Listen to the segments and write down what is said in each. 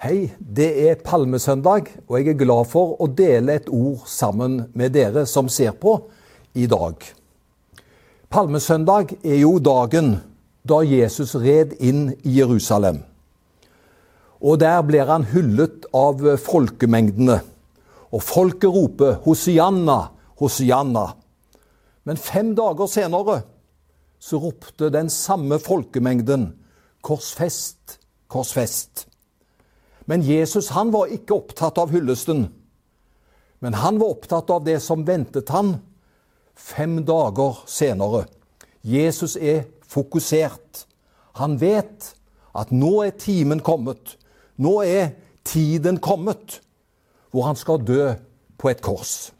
Hei, det er palmesøndag, og jeg er glad for å dele et ord sammen med dere som ser på i dag. Palmesøndag er jo dagen da Jesus red inn i Jerusalem. Og der blir han hyllet av folkemengdene. Og folket roper 'Hosianna, Hosianna'. Men fem dager senere så ropte den samme folkemengden 'Korsfest, korsfest'. Men Jesus han var ikke opptatt av hyllesten. Men han var opptatt av det som ventet han fem dager senere. Jesus er fokusert. Han vet at nå er timen kommet. Nå er tiden kommet hvor han skal dø på et kors.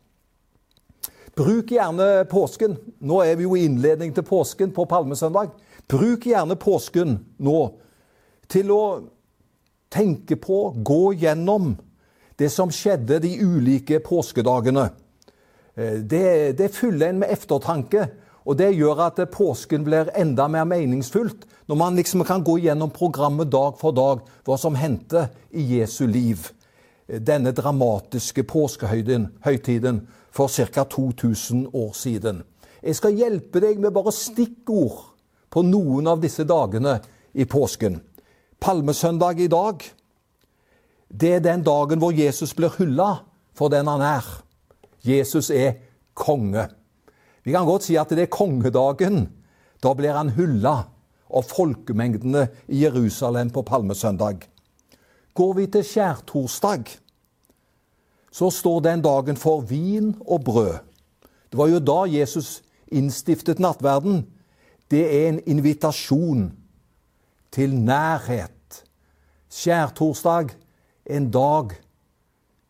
Bruk gjerne påsken. Nå er vi jo i innledning til påsken på palmesøndag. Bruk gjerne påsken nå til å tenke på, gå gjennom det som skjedde de ulike påskedagene. Det, det fyller en med eftertanke, og det gjør at påsken blir enda mer meningsfullt. Når man liksom kan gå gjennom programmet dag for dag, hva som hendte i Jesu liv. Denne dramatiske påskehøytiden for ca. 2000 år siden. Jeg skal hjelpe deg med bare stikkord på noen av disse dagene i påsken. Palmesøndag i dag, det er den dagen hvor Jesus blir hylla for den han er. Jesus er konge. Vi kan godt si at det er kongedagen. Da blir han hylla av folkemengdene i Jerusalem på palmesøndag. Går vi til skjærtorsdag, så står den dagen for vin og brød. Det var jo da Jesus innstiftet nattverden. Det er en invitasjon til nærhet. Skjærtorsdag, en dag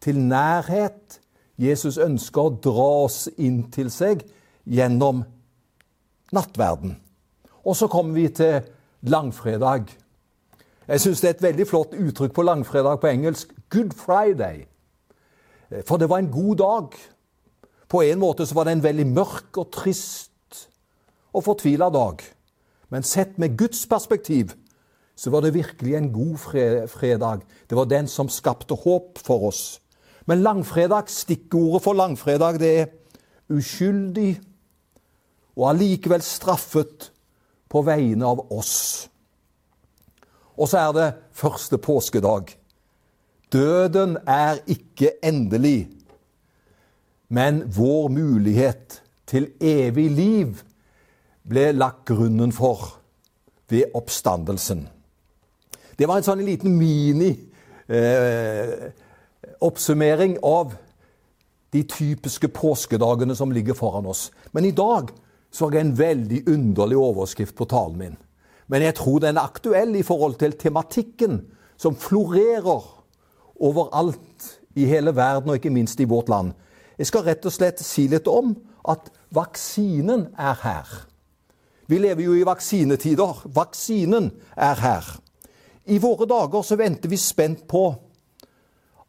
til nærhet. Jesus ønsker å dra oss inn til seg gjennom nattverden. Og så kommer vi til langfredag. Jeg syns det er et veldig flott uttrykk på langfredag på engelsk. Good Friday. For det var en god dag. På en måte så var det en veldig mørk og trist og fortvila dag. Men sett med Guds perspektiv så var det virkelig en god fredag. Det var den som skapte håp for oss. Men langfredag, stikkordet for langfredag, det er uskyldig og allikevel straffet på vegne av oss. Og så er det første påskedag. Døden er ikke endelig, men vår mulighet til evig liv ble lagt grunnen for ved oppstandelsen. Det var en sånn liten mini-oppsummering eh, av de typiske påskedagene som ligger foran oss. Men i dag så har jeg en veldig underlig overskrift på talen min. Men jeg tror den er aktuell i forhold til tematikken som florerer overalt i hele verden, og ikke minst i vårt land. Jeg skal rett og slett si litt om at vaksinen er her. Vi lever jo i vaksinetider. Vaksinen er her. I våre dager så venter vi spent på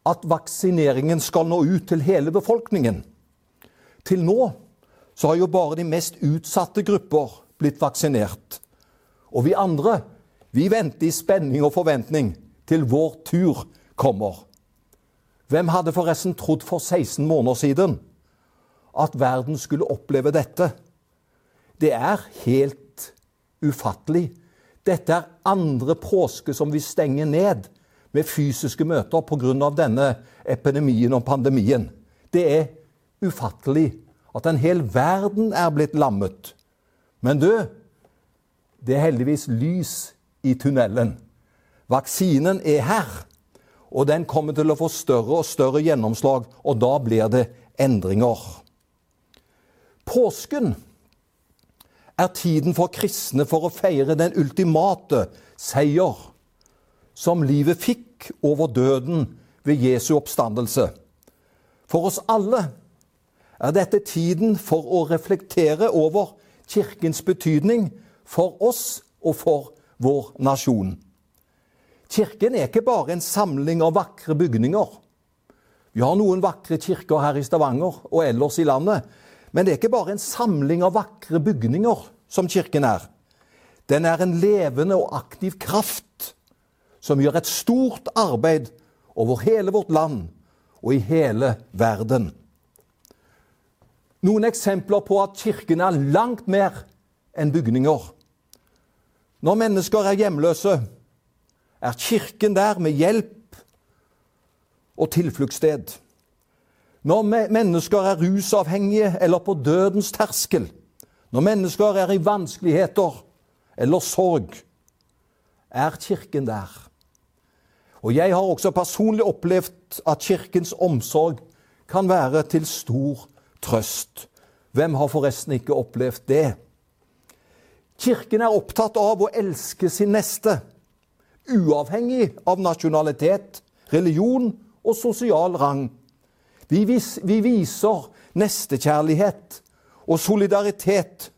at vaksineringen skal nå ut til hele befolkningen. Til nå så har jo bare de mest utsatte grupper blitt vaksinert. Og vi andre, vi venter i spenning og forventning til vår tur kommer. Hvem hadde forresten trodd for 16 måneder siden at verden skulle oppleve dette? Det er helt ufattelig. Dette er andre påske som vi stenger ned med fysiske møter pga. denne epidemien og pandemien. Det er ufattelig at en hel verden er blitt lammet. Men du, det er heldigvis lys i tunnelen. Vaksinen er her. Og den kommer til å få større og større gjennomslag, og da blir det endringer. Påsken er tiden for kristne for å feire den ultimate seier som livet fikk over døden ved Jesu oppstandelse. For oss alle er dette tiden for å reflektere over Kirkens betydning for oss og for vår nasjon. Kirken er ikke bare en samling av vakre bygninger. Vi har noen vakre kirker her i Stavanger og ellers i landet. Men det er ikke bare en samling av vakre bygninger som kirken er. Den er en levende og aktiv kraft som gjør et stort arbeid over hele vårt land og i hele verden. Noen eksempler på at Kirken er langt mer enn bygninger. Når mennesker er hjemløse, er Kirken der med hjelp og tilfluktssted. Når mennesker er rusavhengige eller på dødens terskel, når mennesker er i vanskeligheter eller sorg, er Kirken der. Og jeg har også personlig opplevd at Kirkens omsorg kan være til stor trøst. Hvem har forresten ikke opplevd det? Kirken er opptatt av å elske sin neste, uavhengig av nasjonalitet, religion og sosial rang. Vi, vis, vi viser nestekjærlighet og solidaritet,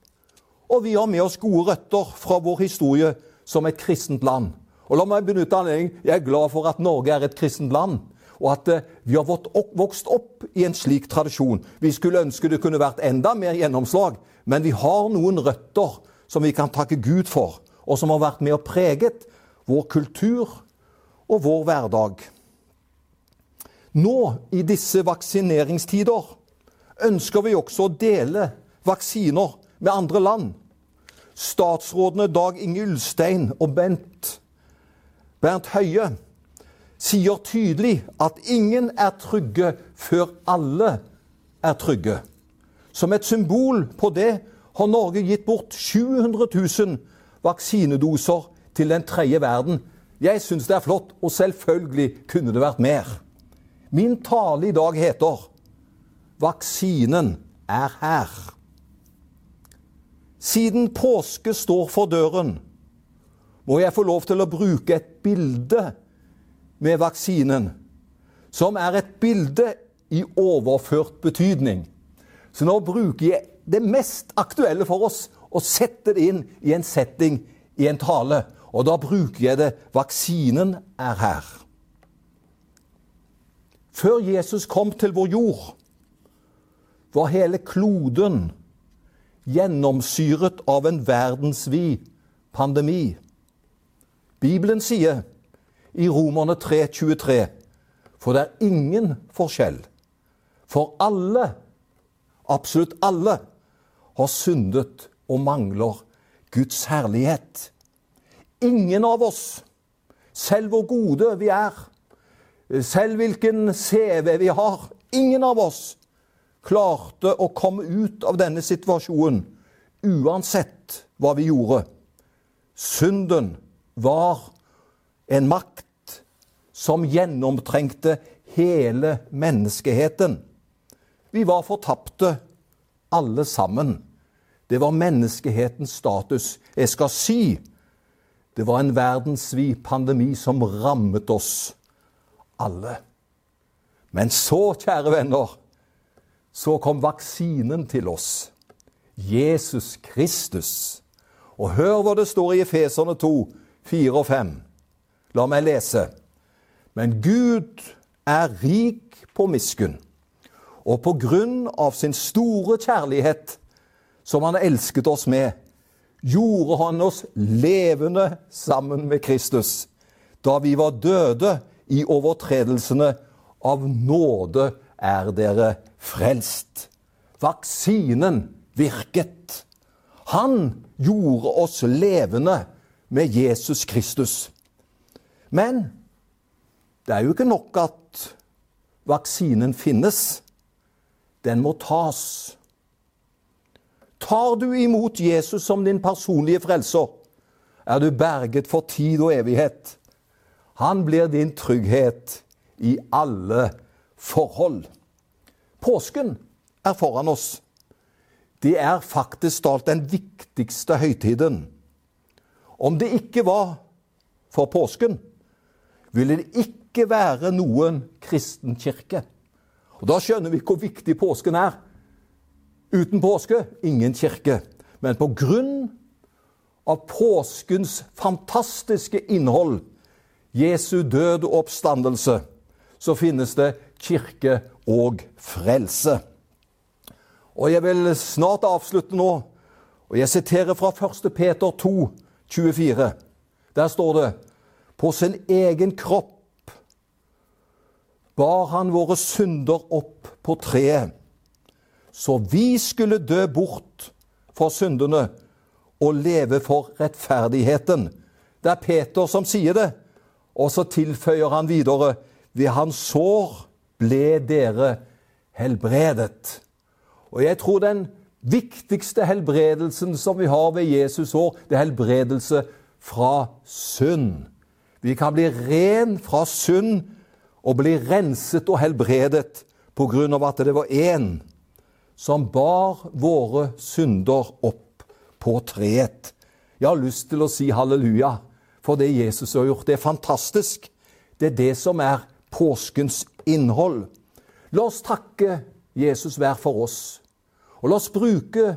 og vi har med oss gode røtter fra vår historie som et kristent land. Og la meg benytte anledningen. Jeg er glad for at Norge er et kristent land, og at eh, vi har vokst opp i en slik tradisjon. Vi skulle ønske det kunne vært enda mer gjennomslag, men vi har noen røtter som vi kan takke Gud for, og som har vært med og preget vår kultur og vår hverdag. Nå, i disse vaksineringstider, ønsker vi også å dele vaksiner med andre land. Statsrådene Dag Inge Ulstein og Bent Bernt Høie sier tydelig at ingen er trygge før alle er trygge. Som et symbol på det har Norge gitt bort 700 000 vaksinedoser til den tredje verden. Jeg syns det er flott, og selvfølgelig kunne det vært mer. Min tale i dag heter 'Vaksinen er her'. Siden påske står for døren, må jeg få lov til å bruke et bilde med vaksinen, som er et bilde i overført betydning. Så nå bruker jeg det mest aktuelle for oss og setter det inn i en setting, i en tale. Og da bruker jeg det vaksinen er her. Før Jesus kom til vår jord, var hele kloden gjennomsyret av en verdensvid pandemi. Bibelen sier i Romerne 3,23.: For det er ingen forskjell. For alle, absolutt alle, har syndet og mangler Guds herlighet. Ingen av oss, selv hvor gode vi er, selv hvilken CV vi har, ingen av oss klarte å komme ut av denne situasjonen uansett hva vi gjorde. Synden var en makt som gjennomtrengte hele menneskeheten. Vi var fortapte, alle sammen. Det var menneskehetens status. Jeg skal si det var en verdensvid pandemi som rammet oss alle. Men så, kjære venner, så kom vaksinen til oss. Jesus Kristus. Og hør hva det står i Efeserne 2, 4 og 5. La meg lese. Men Gud er rik på miskunn, og på grunn av sin store kjærlighet, som han elsket oss med, gjorde han oss levende sammen med Kristus, da vi var døde i overtredelsene. Av nåde er dere frelst. Vaksinen virket. Han gjorde oss levende med Jesus Kristus. Men det er jo ikke nok at vaksinen finnes. Den må tas. Tar du imot Jesus som din personlige frelser, er du berget for tid og evighet. Han blir din trygghet i alle forhold. Påsken er foran oss. Det er faktisk talt den viktigste høytiden. Om det ikke var for påsken, ville det ikke være noen kristen kirke. Og Da skjønner vi hvor viktig påsken er. Uten påske ingen kirke. Men på grunn av påskens fantastiske innhold, Jesu død og oppstandelse, så finnes det kirke og frelse. Og jeg vil snart avslutte nå, og jeg siterer fra 1. Peter 2, 24. Der står det På sin egen kropp bar han våre synder opp på treet, så vi skulle dø bort for syndene og leve for rettferdigheten. Det er Peter som sier det, og så tilføyer han videre ved hans sår ble dere helbredet. Og jeg tror den viktigste helbredelsen som vi har ved Jesus år, det er helbredelse fra synd. Vi kan bli ren fra synd og bli renset og helbredet på grunn av at det var én som bar våre synder opp på treet. Jeg har lyst til å si halleluja for det Jesus har gjort. Det er fantastisk. Det er det som er påskens innhold. La oss takke Jesus hver for oss. Og la oss bruke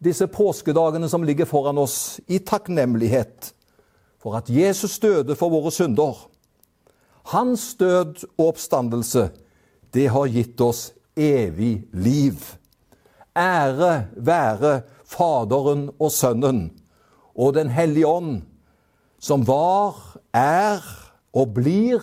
disse påskedagene som ligger foran oss, i takknemlighet for at Jesus døde for våre synder. Hans død og oppstandelse, det har gitt oss evig liv. Ære være Faderen og Sønnen og Den hellige ånd, som var, er og blir